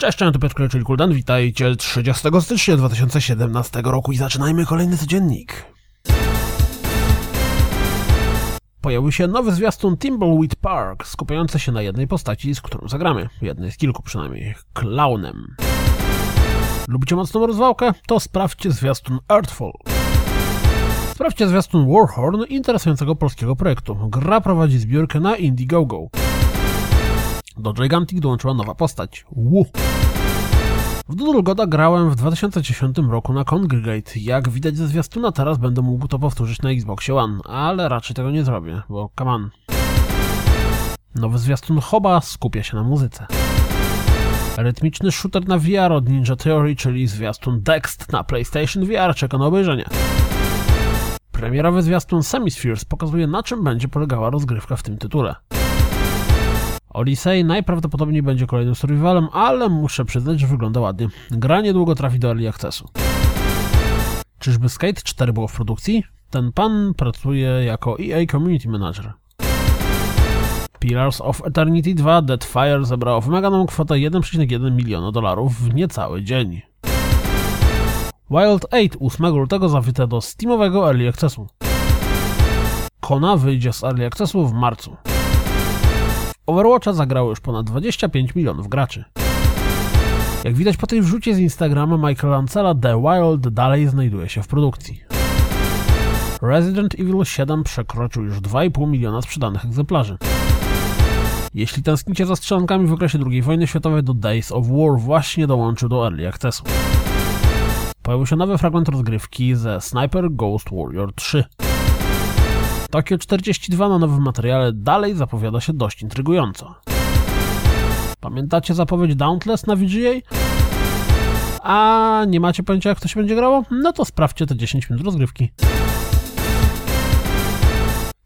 Cześć, cześć, to Piotr czyli Kuldan. Witajcie 30 stycznia 2017 roku i zaczynajmy kolejny codziennik. Pojawił się nowy zwiastun Timbleweed Park, skupiający się na jednej postaci, z którą zagramy. Jednej z kilku przynajmniej. Clownem. Lubicie mocną rozwałkę? To sprawdźcie zwiastun Earthfall. Sprawdźcie zwiastun Warhorn interesującego polskiego projektu. Gra prowadzi zbiórkę na Indiegogo. Do Gigantic dołączyła nowa postać. Wu. W Doodle Goda grałem w 2010 roku na Congregate. Jak widać ze zwiastuna, teraz będę mógł to powtórzyć na Xbox One, ale raczej tego nie zrobię, bo come on. Nowy zwiastun Hoba skupia się na muzyce. Rytmiczny shooter na VR od Ninja Theory, czyli zwiastun Dext na PlayStation VR czeka na obejrzenie. Premierowy zwiastun Semispheres pokazuje na czym będzie polegała rozgrywka w tym tytule. Odyssey najprawdopodobniej będzie kolejnym survivalem, ale muszę przyznać, że wygląda ładnie. Gra niedługo trafi do Early Accessu. Czyżby Skate 4 było w produkcji? Ten pan pracuje jako EA Community Manager. Pillars of Eternity 2 Deadfire zebrało wymaganą kwotę 1,1 miliona dolarów w niecały dzień. Wild 8 8 lutego zawite do Steamowego Early Accessu. Kona wyjdzie z Early Accessu w marcu. Overwatcha zagrało już ponad 25 milionów graczy. Jak widać po tej wrzucie z Instagrama Michaela Ancela, The Wild dalej znajduje się w produkcji. Resident Evil 7 przekroczył już 2,5 miliona sprzedanych egzemplarzy. Jeśli tęsknicie za strzelankami w okresie II wojny światowej, do Days of War właśnie dołączył do Early Accessu. Pojawił się nowy fragment rozgrywki ze Sniper Ghost Warrior 3. Tokio 42 na nowym materiale dalej zapowiada się dość intrygująco. Pamiętacie zapowiedź Dauntless na VGA? A nie macie pojęcia jak to się będzie grało? No to sprawdźcie te 10 minut rozgrywki.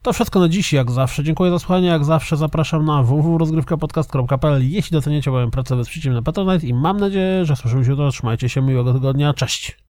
To wszystko na dziś, jak zawsze. Dziękuję za słuchanie, jak zawsze zapraszam na www.rozgrywkapodcast.pl Jeśli doceniacie moją pracę, wesprzyjcie mnie na Patronite i mam nadzieję, że słyszymy się jutro. Trzymajcie się, miłego tygodnia, cześć!